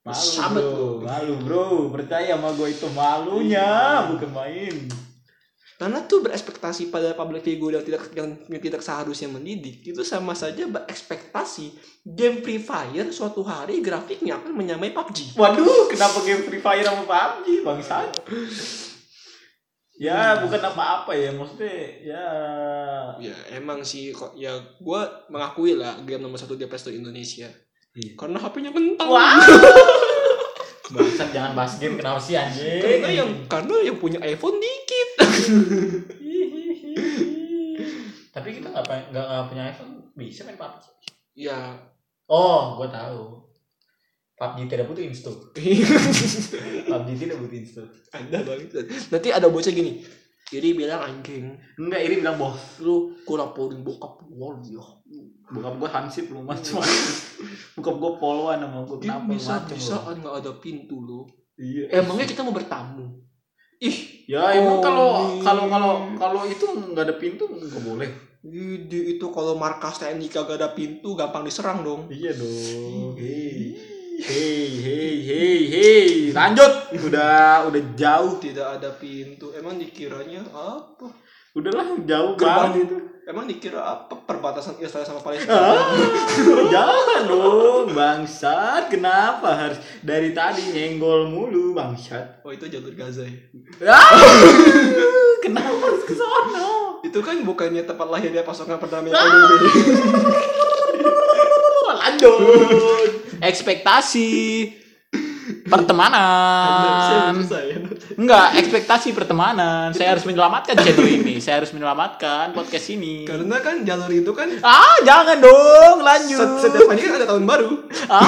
Speaker 2: malu bro.
Speaker 3: lu.
Speaker 2: malu bro. Percaya sama gue itu malunya bukan main
Speaker 3: Karena tuh berekspektasi pada public figure yang tidak yang, yang tidak seharusnya mendidik itu sama saja berekspektasi game Free Fire suatu hari grafiknya akan menyamai PUBG.
Speaker 2: Waduh, kenapa game Free Fire sama PUBG bangsat? Ya, bukan apa-apa ya, maksudnya ya
Speaker 3: Ya emang sih kok ya gua mengakui lah game nomor satu di Play Store Indonesia.
Speaker 2: Iya.
Speaker 3: Karena HP-nya kentang.
Speaker 2: Wah. Bangsat jangan bahas game kenapa sih anjing?
Speaker 3: Karena yang karena yang punya iPhone dikit.
Speaker 2: Tapi kita nggak pengen- nggak nggak punya iPhone bisa main PUBG.
Speaker 3: ya
Speaker 2: Oh, gua tahu. PUBG tidak butuh install. PUBG tidak butuh install.
Speaker 3: ada banget nanti ada bocah gini jadi bilang anjing
Speaker 2: Enggak, ini bilang bos.
Speaker 3: lu kurang laporin bokap gua ya
Speaker 2: Bokap gua hansip lu macam. Bokap gua poloan sama gua kenapa
Speaker 3: bisa
Speaker 2: macem lu?
Speaker 3: bisaan nggak ada pintu lo
Speaker 2: Iya.
Speaker 3: emangnya kita mau bertamu ih
Speaker 2: Ya emang
Speaker 3: Oh,
Speaker 2: kalau kalau kalau kalau itu nggak ada pintu nggak boleh.
Speaker 3: Ide itu kalau markas TNI kagak ada pintu gampang diserang dong
Speaker 2: Iya dong. Hei, hei, hei, hei, hei. Lanjut. Udah udah jauh.
Speaker 3: tidak ada pintu emang dikiranya apa
Speaker 2: Udahlah jauh
Speaker 3: Gerbang.
Speaker 2: banget itu.
Speaker 3: emang dikira apa perbatasan Israel sama Palestina
Speaker 2: Ah, jangan dong, bangsat. Kenapa harus dari tadi nyenggol mulu, bangsat?
Speaker 3: oh itu jalur Gaza ya
Speaker 2: Ah, kenapa harus ke sono?
Speaker 3: itu kan bukannya tempat lahirnya pasukan perdamaian
Speaker 2: Ah. Lanjut. Ekspektasi pertemanan. Enggak, ekspektasi pertemanan. Saya harus menyelamatkan channel ini. Saya harus menyelamatkan podcast ini.
Speaker 3: karena kan jalur itu kan
Speaker 2: Ah, jangan dong, lanjut.
Speaker 3: set- setiap hari kan ada tahun baru
Speaker 2: Ah,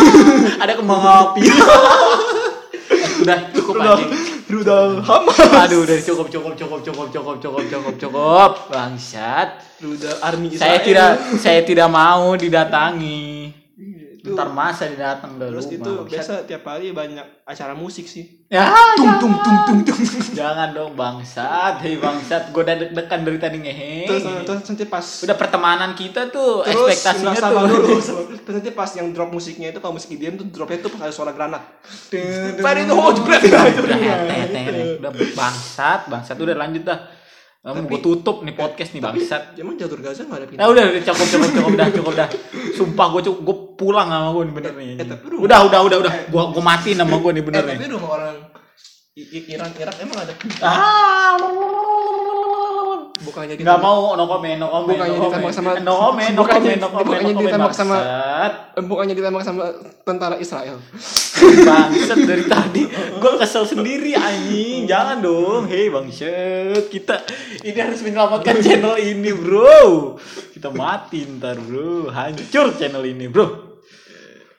Speaker 2: ada kembang api. udah cukup anjing.
Speaker 3: rudal Hamas
Speaker 2: Aduh, udah cukup cukup cukup cukup cukup cukup cukup cukup. Bangsat.
Speaker 3: rudal army
Speaker 2: Saya tidak saya tidak mau didatangi.
Speaker 3: Itu
Speaker 2: Ntar masa didatang ke
Speaker 3: terus
Speaker 2: rumah.
Speaker 3: itu biasa tiap hari banyak acara musik sih
Speaker 2: Ya,
Speaker 3: tung
Speaker 2: jangan.
Speaker 3: tung tung tung tung
Speaker 2: Jangan dong bangsat, hei bangsat, gue udah deg-degan dari tadi ngehe.
Speaker 3: terus terus nanti pas
Speaker 2: Udah pertemanan kita tuh
Speaker 3: terus
Speaker 2: ekspektasinya tuh.
Speaker 3: dulu terus nanti pas yang drop musiknya itu kalau musik IDM tuh dropnya tuh pas ada suara granat Tadi oh
Speaker 2: udah hetet, hetet. udah bangsat, bangsat udah lanjut dah. Kamu gue tutup nih podcast nih bangsat.
Speaker 3: emang jalur Gaza nggak ada pintu
Speaker 2: Nah udah, udah cukup cukup cukup dah cukup dah. Sumpah gue cukup gue pulang sama gue nih bener nih.
Speaker 3: eh, lu-
Speaker 2: Udah udah udah udah, gue gue mati nama gue nih bener
Speaker 3: eh,
Speaker 2: nih.
Speaker 3: tapi rumah orang Iran Irak emang ada pintu
Speaker 2: Ah,
Speaker 3: bukannya
Speaker 2: nggak mau no comment no comment
Speaker 3: Bukannya
Speaker 2: no
Speaker 3: ditembak sama-
Speaker 2: no comment no
Speaker 3: bukannya-
Speaker 2: comment no comment
Speaker 3: bukannya ditembak sama-. Eh, bukannya ditembak sama tentara Israel.
Speaker 2: Bangsat dari tadi gue kesel sendiri anjing. Jangan dong. Hei bangsat. Kita ini harus menyelamatkan channel ini bro. Kita mati ntar bro. Hancur channel ini bro.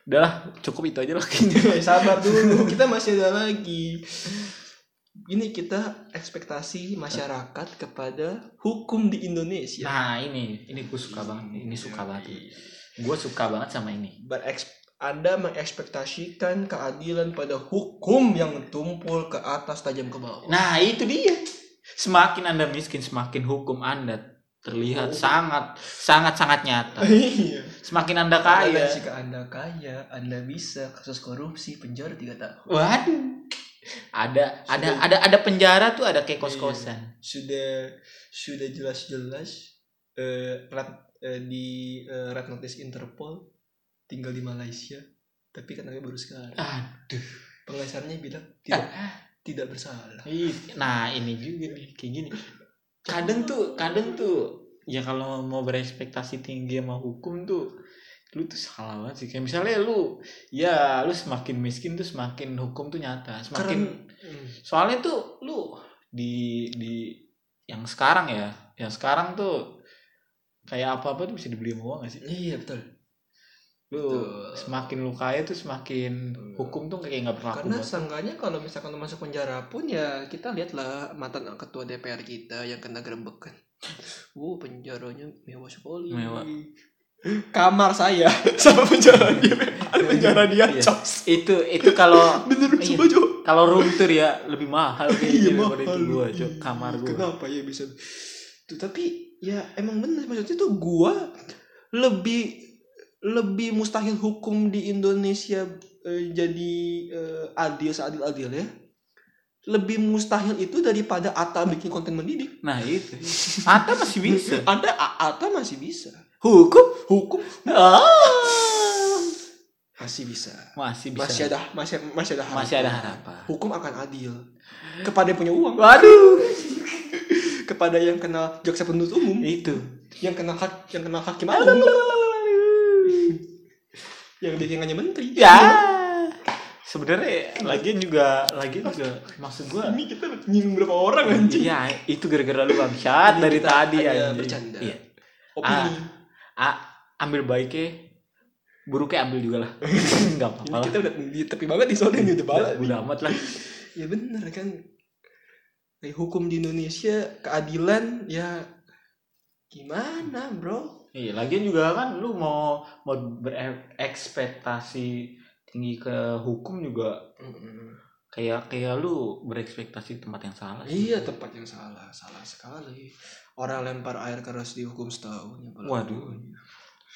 Speaker 2: Udahlah cukup itu aja lah. Kayaknya
Speaker 3: sabar dulu. Kita masih ada lagi ini kita ekspektasi masyarakat kepada hukum di Indonesia.
Speaker 2: Nah ini ini gue suka banget ini suka banget. Gue suka banget sama ini.
Speaker 3: Bereks- anda mengekspektasikan keadilan pada hukum yang tumpul ke atas tajam ke bawah.
Speaker 2: Nah itu dia. Semakin anda miskin semakin hukum anda terlihat
Speaker 3: Oh.
Speaker 2: sangat sangat sangat nyata.
Speaker 3: Iya.
Speaker 2: Semakin anda kaya.
Speaker 3: Jika anda kaya anda bisa kasus korupsi penjara tiga tahun.
Speaker 2: Waduh. Ada ada ada ada penjara tuh ada kayak kos-kosan.
Speaker 3: sudah sudah jelas-jelas eh, red- eh, di eh, red notice Interpol tinggal di Malaysia tapi katanya baru sekarang
Speaker 2: Aduh.
Speaker 3: pengacaranya bilang tidak tidak bersalah
Speaker 2: Nah, ini juga nih kayak gini. Kadang tuh kadang tuh ya kalau mau berekspektasi tinggi sama hukum tuh lu tuh salah banget sih kayak misalnya lu ya lu semakin miskin tuh semakin hukum tuh nyata semakin
Speaker 3: Hmm.
Speaker 2: soalnya tuh lu di di yang sekarang ya yang sekarang tuh kayak apa apa tuh bisa dibeli sama uang gak sih
Speaker 3: iya betul
Speaker 2: lu
Speaker 3: Betul.
Speaker 2: semakin lu kaya tuh semakin
Speaker 3: Betul.
Speaker 2: hukum tuh kayak nggak berlaku
Speaker 3: karena seenggaknya kalau misalkan lu masuk penjara pun ya kita lihatlah mantan ketua DPR kita yang kena gerebekan uh penjaranya mewah sekali
Speaker 2: Mewah.
Speaker 3: Kamar saya. Sama penjara dia. Ada penjara dia
Speaker 2: Iya.
Speaker 3: cos
Speaker 2: itu itu kalau
Speaker 3: bener
Speaker 2: Iya. kalau room tour ya lebih mahal
Speaker 3: iya
Speaker 2: kayaknya
Speaker 3: mahal.
Speaker 2: daripada itu gua cok. Kamar gua.
Speaker 3: Kenapa ya bisa? Tuh tapi ya emang bener maksudnya tuh gua lebih lebih mustahil hukum di Indonesia eh, jadi eh, adil seadil adil ya. Lebih mustahil itu daripada Ata bikin konten mendidik.
Speaker 2: Nah itu. Ata masih bisa.
Speaker 3: Ada Ata masih bisa
Speaker 2: hukum?
Speaker 3: Hukum.
Speaker 2: Ah.
Speaker 3: Masih bisa.
Speaker 2: Masih bisa.
Speaker 3: Masih ada masih masih ada harapan.
Speaker 2: masih ada harapan.
Speaker 3: hukum akan adil. Kepada yang punya uang.
Speaker 2: Waduh.
Speaker 3: Kepada yang kenal jaksa penuntut umum.
Speaker 2: Itu.
Speaker 3: Yang kenal hak yang kenal hakim agung. Yang bikinannya menteri.
Speaker 2: Ya. Sebenarnya lagian juga lagian juga maksud gua
Speaker 3: ini kita nyinggung berapa orang anjing?
Speaker 2: Iya, itu gara-gara lu bangsat dari tadi anjing.
Speaker 3: bercanda.
Speaker 2: Iya.
Speaker 3: opini.
Speaker 2: Ah, ambil baiknya, buruknya ambil juga lah. Enggak
Speaker 3: ini
Speaker 2: apa-apa
Speaker 3: kita udah di tepi banget di soalnya ini udah bala
Speaker 2: Udah amat lah.
Speaker 3: ya bener kan. Kayak hukum di Indonesia keadilan ya gimana bro?
Speaker 2: Iya, lagian juga kan lu mau mau berekspektasi tinggi ke hukum juga kayak kayak lu berekspektasi tempat yang salah sih.
Speaker 3: iya tempat yang salah salah sekali orang lempar air keras dihukum setahun ya
Speaker 2: Waduh.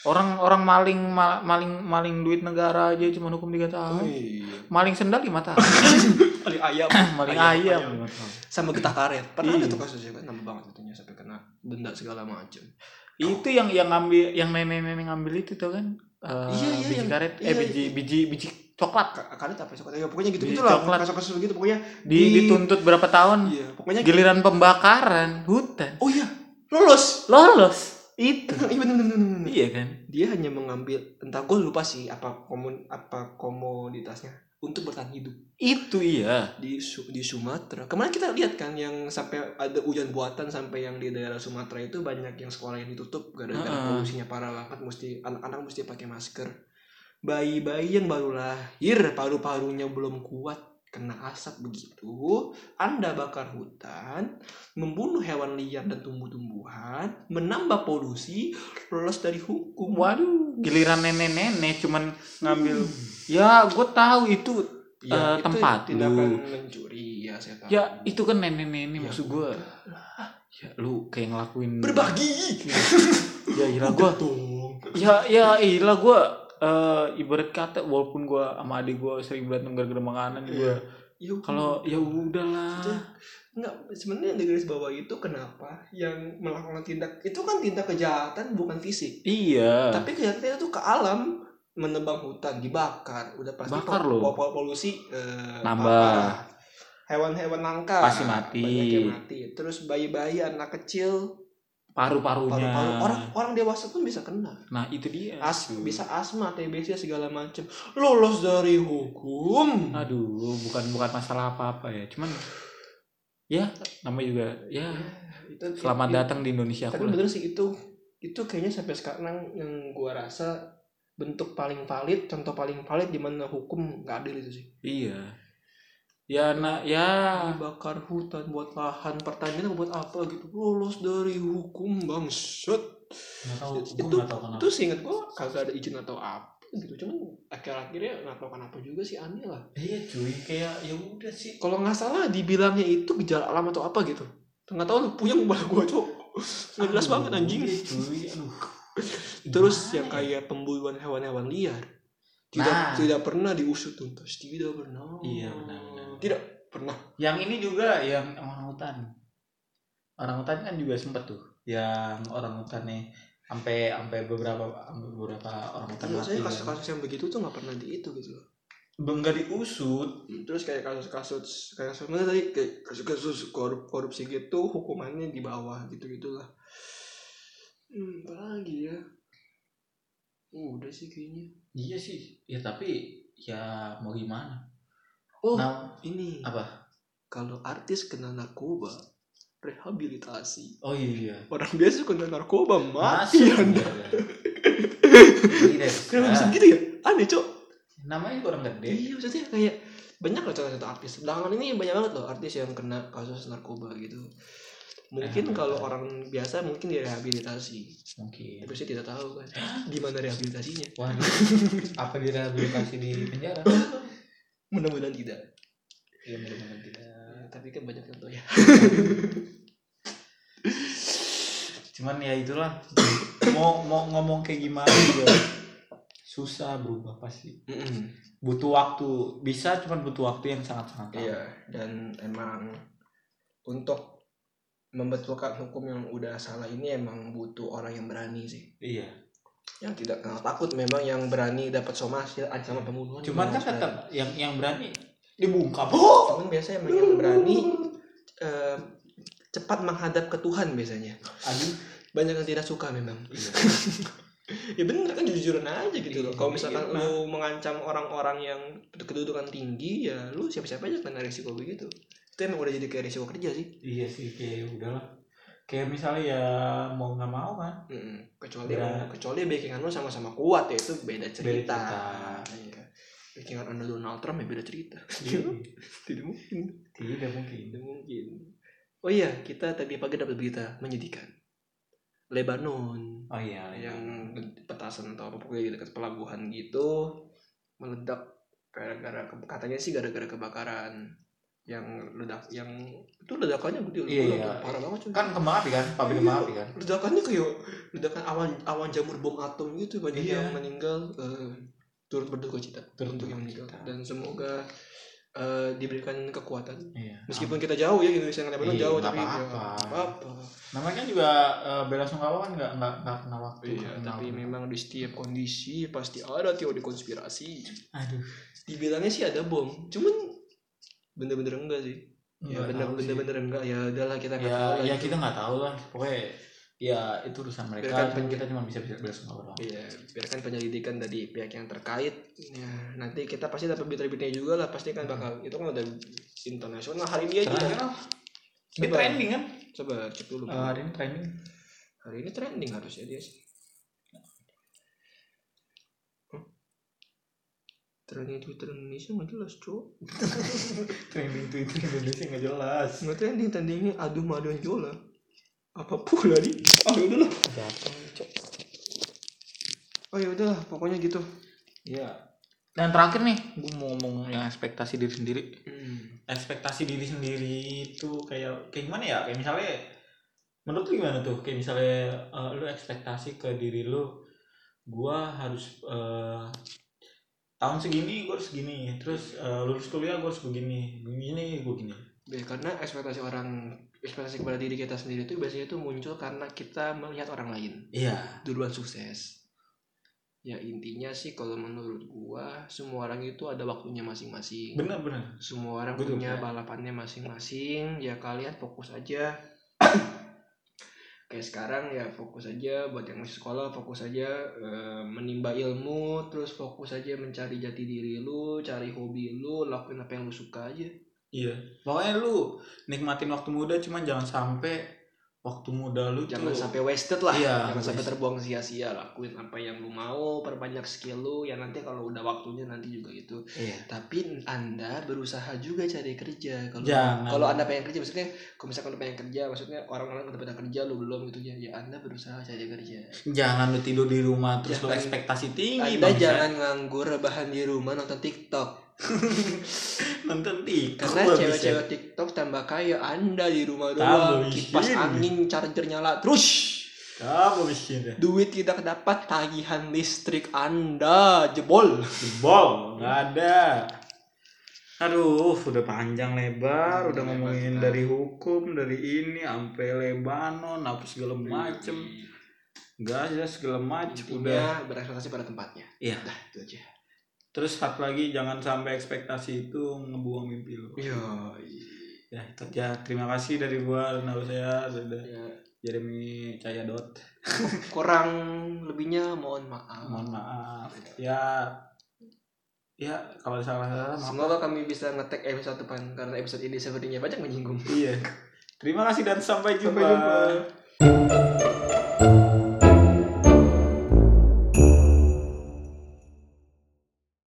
Speaker 2: Orang orang maling ma- maling maling duit negara aja cuma hukum 3
Speaker 3: oh,
Speaker 2: tahun.
Speaker 3: iya.
Speaker 2: Maling sendal 5 tahun.
Speaker 3: paling ayam
Speaker 2: maling
Speaker 3: Ayam,
Speaker 2: ayam,
Speaker 3: ayam.
Speaker 2: 5 tahun.
Speaker 3: sama getah karet pernah
Speaker 2: Iya.
Speaker 3: ada tuh kasusnya kan nambah banget itunya sampai kena denda segala macam
Speaker 2: itu yang yang ngambil yang nenek-nenek ngambil itu tuh kan eh,
Speaker 3: Iya, iya,
Speaker 2: biji
Speaker 3: yang-
Speaker 2: karet
Speaker 3: iya,
Speaker 2: eh biji
Speaker 3: iya.
Speaker 2: biji biji coklat.
Speaker 3: Ka- karet apa sih ya pokoknya gitu gitulah
Speaker 2: coklat.
Speaker 3: kasus-kasus gitu pokoknya
Speaker 2: di,
Speaker 3: Di-
Speaker 2: dituntut berapa tahun?
Speaker 3: Iya pokoknya
Speaker 2: giliran pembakaran hutan.
Speaker 3: Oh iya lolos.
Speaker 2: Lolos. Itu.
Speaker 3: Iya bener bener bener,
Speaker 2: iya kan?
Speaker 3: Dia hanya mengambil entah gue lupa sih apa komun apa komoditasnya untuk bertahan hidup.
Speaker 2: Itu iya.
Speaker 3: Di di Sumatera. Kemarin kita lihat kan yang sampai ada hujan buatan sampai yang di daerah Sumatera itu banyak yang sekolah yang ditutup gara-gara
Speaker 2: Heeh.
Speaker 3: polusinya parah banget mesti anak-anak mesti pakai masker bayi-bayi yang baru lahir paru-parunya belum kuat kena asap begitu anda bakar hutan membunuh hewan liar dan tumbuh-tumbuhan menambah polusi lolos dari hukum.
Speaker 2: Waduh giliran nenek-nenek cuman ngambil. Ya gue tahu itu
Speaker 3: Ya,
Speaker 2: Eh, tempat.
Speaker 3: tindakan
Speaker 2: lu.
Speaker 3: mencuri ya saya tahu.
Speaker 2: Ya itu kan nenek-nenek
Speaker 3: Ya,
Speaker 2: maksud gue ya lu kayak ngelakuin
Speaker 3: berbagi.
Speaker 2: Ya gila gue
Speaker 3: dong
Speaker 2: ya ya iya gue eh ibarat kata walaupun gue sama adik gue sering berantem gara-gara makanan juga
Speaker 3: Yuk,
Speaker 2: kalau ya udahlah.
Speaker 3: Nggak sebenarnya yang di garis bawah itu kenapa yang melakukan tindak itu kan tindak kejahatan bukan fisik.
Speaker 2: Iya.
Speaker 3: Tapi kejahatan itu ke alam menebang hutan dibakar udah pasti
Speaker 2: Bakar
Speaker 3: po-
Speaker 2: loh.
Speaker 3: po- polusi eh,
Speaker 2: Nambah.
Speaker 3: hewan-hewan langka.
Speaker 2: Pasti mati.
Speaker 3: mati. Terus bayi-bayi anak kecil
Speaker 2: paru-parunya.
Speaker 3: Paru-paru. Orang orang dewasa pun bisa kena.
Speaker 2: Nah itu dia.
Speaker 3: As,
Speaker 2: Tuh.
Speaker 3: bisa asma TBC segala macam lolos dari hukum.
Speaker 2: Aduh bukan bukan masalah apa-apa ya. Cuman ya namanya juga ya
Speaker 3: itu
Speaker 2: selamat
Speaker 3: itu-
Speaker 2: datang di Indonesia
Speaker 3: tapi bener sih itu itu kayaknya sampai sekarang yang gua rasa bentuk paling valid contoh paling valid di mana hukum nggak adil itu sih.
Speaker 2: Iya ya nah ya.
Speaker 3: Bakar hutan buat lahan pertanian buat apa gitu? Lolos dari hukum bangsat.
Speaker 2: Tahu
Speaker 3: itu
Speaker 2: gua tahu kenapa.
Speaker 3: itu seingat gua kagak ada izin atau apa gitu. Cuman akhir-akhirnya nggak tahu kenapa juga sih aneh lah.
Speaker 2: Iya cuy kayak ya udah sih.
Speaker 3: Kalau nggak salah dibilangnya itu gejala alam atau apa gitu. Nggak tahu lu puyeng kepala gua cok nggak jelas banget anjing.
Speaker 2: Iya, cuy aduh.
Speaker 3: Terus yang
Speaker 2: ya?
Speaker 3: kayak pembunuhan hewan-hewan liar. Tidak
Speaker 2: Nah.
Speaker 3: tidak pernah diusut tuntas tidak pernah.
Speaker 2: Iya, benar-benar.
Speaker 3: Tidak pernah
Speaker 2: yang ini juga yang orang hutan orang hutan kan juga sempet tuh yang orang hutannya sampai sampai beberapa sampai beberapa orang hutan
Speaker 3: Menurut
Speaker 2: mati
Speaker 3: saya
Speaker 2: kan.
Speaker 3: kasus-kasus yang begitu tuh nggak pernah di itu gitu loh
Speaker 2: enggak diusut
Speaker 3: terus kayak kasus-kasus kayak kasus tadi kayak kasus-kasus korup korupsi gitu hukumannya di bawah gitu gitulah Hmm, apa lagi ya? Udah sih kayaknya.
Speaker 2: Iya sih. Ya tapi ya mau gimana?
Speaker 3: Oh,
Speaker 2: Nah,
Speaker 3: ini
Speaker 2: apa?
Speaker 3: kalau artis kena narkoba, rehabilitasi.
Speaker 2: Oh iya.
Speaker 3: Orang biasa kena narkoba mati
Speaker 2: Masuk.
Speaker 3: Anda.
Speaker 2: Iya.
Speaker 3: Kenapa bisa gitu ya? Aneh, Cok.
Speaker 2: Namanya orang gede.
Speaker 3: Iya, maksudnya kayak banyak loh contoh-contoh artis. Belakangan ini banyak banget loh artis yang kena kasus narkoba gitu. Mungkin kalau orang biasa mungkin direhabilitasi.
Speaker 2: Mungkin.
Speaker 3: Tapi saya tidak tahu kan gimana rehabilitasinya.
Speaker 2: Wah, apa direhabilitasi di penjara?
Speaker 3: Mudah-mudahan tidak.
Speaker 2: Iya, mudah-mudahan tidak.
Speaker 3: Ya, tapi kan banyak contoh ya.
Speaker 2: Cuman ya itulah. mau mau ngomong kayak gimana juga susah berubah pasti. Butuh waktu. Bisa cuman butuh waktu yang sangat-sangat lama.
Speaker 3: Iya, dan emang untuk membetulkan hukum yang udah salah ini emang butuh orang yang berani sih.
Speaker 2: Iya.
Speaker 3: Yang tidak kenal takut memang yang berani dapat somasi ancaman pembunuhan.
Speaker 2: Cuman kan tetap
Speaker 3: sekali.
Speaker 2: yang yang berani dibungkam. Oh!
Speaker 3: Cuman biasanya emang yang berani eh, cepat menghadap ke Tuhan biasanya.
Speaker 2: Aduh.
Speaker 3: Banyak yang tidak suka memang.
Speaker 2: Iya.
Speaker 3: ya bener kan jujuran aja gitu loh.
Speaker 2: Iya,
Speaker 3: Kalau misalkan
Speaker 2: iya.
Speaker 3: lu mengancam orang-orang yang kedudukan tinggi ya lu siapa-siapa aja kena risiko begitu. Itu emang udah jadi kayak risiko kerja sih.
Speaker 2: Iya sih kayak ya udahlah. Kayak misalnya ya mau nggak mau kan.
Speaker 3: Mm-mm. kecuali
Speaker 2: Berat.
Speaker 3: kecuali backingan lu sama-sama kuat ya itu beda cerita.
Speaker 2: cerita.
Speaker 3: Iya. Backingan anda Donald Trump ya beda cerita.
Speaker 2: Iya.
Speaker 3: Tidak mungkin.
Speaker 2: Tidak mungkin.
Speaker 3: Tidak mungkin. Oh iya, kita tadi pagi dapat berita menyedihkan. Lebanon
Speaker 2: Oh iya.
Speaker 3: yang petasan atau apa pokoknya di dekat pelabuhan gitu meledak gara-gara katanya sih gara-gara kebakaran yang ledak yang itu ledakannya gede
Speaker 2: Iya, iya.
Speaker 3: parah banget cuy.
Speaker 2: kan kembang api kan pabrik kembang api kan
Speaker 3: ledakannya kayak ledakan awan awan jamur bom atom gitu banyak
Speaker 2: Iya.
Speaker 3: yang meninggal eh, turut berduka cita
Speaker 2: Turut
Speaker 3: untuk yang meninggal
Speaker 2: cita.
Speaker 3: dan semoga eh, diberikan kekuatan
Speaker 2: iya
Speaker 3: meskipun kita jauh ya Indonesia dengan Lebanon
Speaker 2: Iya,
Speaker 3: jauh
Speaker 2: nggak
Speaker 3: tapi ya,
Speaker 2: apa-apa.
Speaker 3: nggak apa
Speaker 2: namanya kan juga uh, bela sungkawa kan nggak nggak nggak kena waktu
Speaker 3: iya
Speaker 2: nggak kena
Speaker 3: tapi
Speaker 2: waktu.
Speaker 3: memang di setiap kondisi pasti ada teori konspirasi
Speaker 2: aduh
Speaker 3: dibilangnya sih ada bom cuman bener-bener enggak sih ya bener
Speaker 2: tahu sih.
Speaker 3: bener-bener enggak ya udahlah kita nggak
Speaker 2: ya
Speaker 3: tahu
Speaker 2: ya kita nggak tahu lah pokoknya ya itu urusan mereka
Speaker 3: Biarkan pen-
Speaker 2: kita cuma bisa sungkawa doang
Speaker 3: Iya, biarkan penyelidikan dari pihak yang terkait. Ya, nanti kita pasti dapat berita-beritanya juga lah. Pasti kan bakal itu kan udah internasional hari ini aja.
Speaker 2: Internasional. ini trending kan
Speaker 3: Coba cek dulu.
Speaker 2: Uh, hari ini trending
Speaker 3: hari ini trending harusnya dia sih. Trending Twitter Indonesia nggak jelas, cok.
Speaker 2: trending Twitter Indonesia nggak jelas
Speaker 3: Nggak trending, trendingnya aduh madu jola. Apa pula nih? Oh ya udahlah. Oh ya udahlah, pokoknya gitu.
Speaker 2: ya dan terakhir nih gue mau ngomong yang ekspektasi diri sendiri
Speaker 3: Hmm.
Speaker 2: ekspektasi diri sendiri itu kayak kayak gimana ya kayak misalnya menurut lu gimana tuh kayak misalnya eh, lu ekspektasi ke diri lu gua harus eh, tahun segini gua harus segini terus eh, lulus kuliah gua harus begini begini gua gini
Speaker 3: Ya, karena ekspektasi orang ekspektasi kepada diri kita sendiri itu biasanya itu muncul karena kita melihat orang lain
Speaker 2: iya
Speaker 3: duluan sukses. Ya intinya sih kalau menurut gua semua orang itu ada waktunya masing-masing.
Speaker 2: bener bener
Speaker 3: Semua orang
Speaker 2: Betul,
Speaker 3: punya
Speaker 2: ya.
Speaker 3: balapannya masing-masing. Ya kalian fokus aja. Kayak sekarang ya fokus aja buat yang masih sekolah fokus aja eh, menimba ilmu terus fokus aja mencari jati diri lu, cari hobi lu, lakuin apa yang lu suka aja.
Speaker 2: iya pokoknya lu nikmatin waktu muda cuman jangan sampai waktu muda lu
Speaker 3: jangan
Speaker 2: tuh
Speaker 3: sampai wasted lah.
Speaker 2: Iya,
Speaker 3: jangan sampai
Speaker 2: wasted.
Speaker 3: terbuang sia-sia. Lakuin apa yang lu mau perbanyak skill lu. Ya nanti kalau udah waktunya nanti juga itu
Speaker 2: iya.
Speaker 3: Tapi anda berusaha juga cari kerja. Kalau kalau anda pengen kerja maksudnya kalau misalkan lu pengen kerja maksudnya orang-orang udah pada kerja lu belum gitu ya ya anda berusaha cari kerja.
Speaker 2: Jangan lu tidur di rumah terus lu
Speaker 3: Jangan-
Speaker 2: ekspektasi tinggi
Speaker 3: anda
Speaker 2: bangsa.
Speaker 3: jangan nganggur rebahan di rumah nonton tiktok
Speaker 2: nonton TikTok
Speaker 3: karena cewek-cewek tiktok tambah kaya anda di rumah doang. kipas angin charger nyala terus.
Speaker 2: Kamu miskin ya.
Speaker 3: duit tidak dapat tagihan listrik anda. Jebol.
Speaker 2: Jebol, nggak ada. Aduh, udah panjang lebar, udah ngomongin dari hukum, dari ini sampai Lebanon, apa segala macem. Enggak aja segala macem. Udah.
Speaker 3: udah. berekspektasi pada tempatnya.
Speaker 2: Iya.
Speaker 3: dah itu aja
Speaker 2: Terus satu lagi jangan sampai ekspektasi itu ngebuang mimpi lu.
Speaker 3: iya
Speaker 2: Ya, itu. Terima kasih dari gua dan saya sudah
Speaker 3: ya.
Speaker 2: Jeremy Cayadot
Speaker 3: kurang lebihnya mohon maaf.
Speaker 2: Mohon maaf. Ya. Ya kalau salah salah maaf.
Speaker 3: Semoga kami bisa ngetek episode depan karena episode ini sepertinya banyak menyinggung.
Speaker 2: Iya. Terima kasih dan sampai jumpa,
Speaker 3: Sampai jumpa.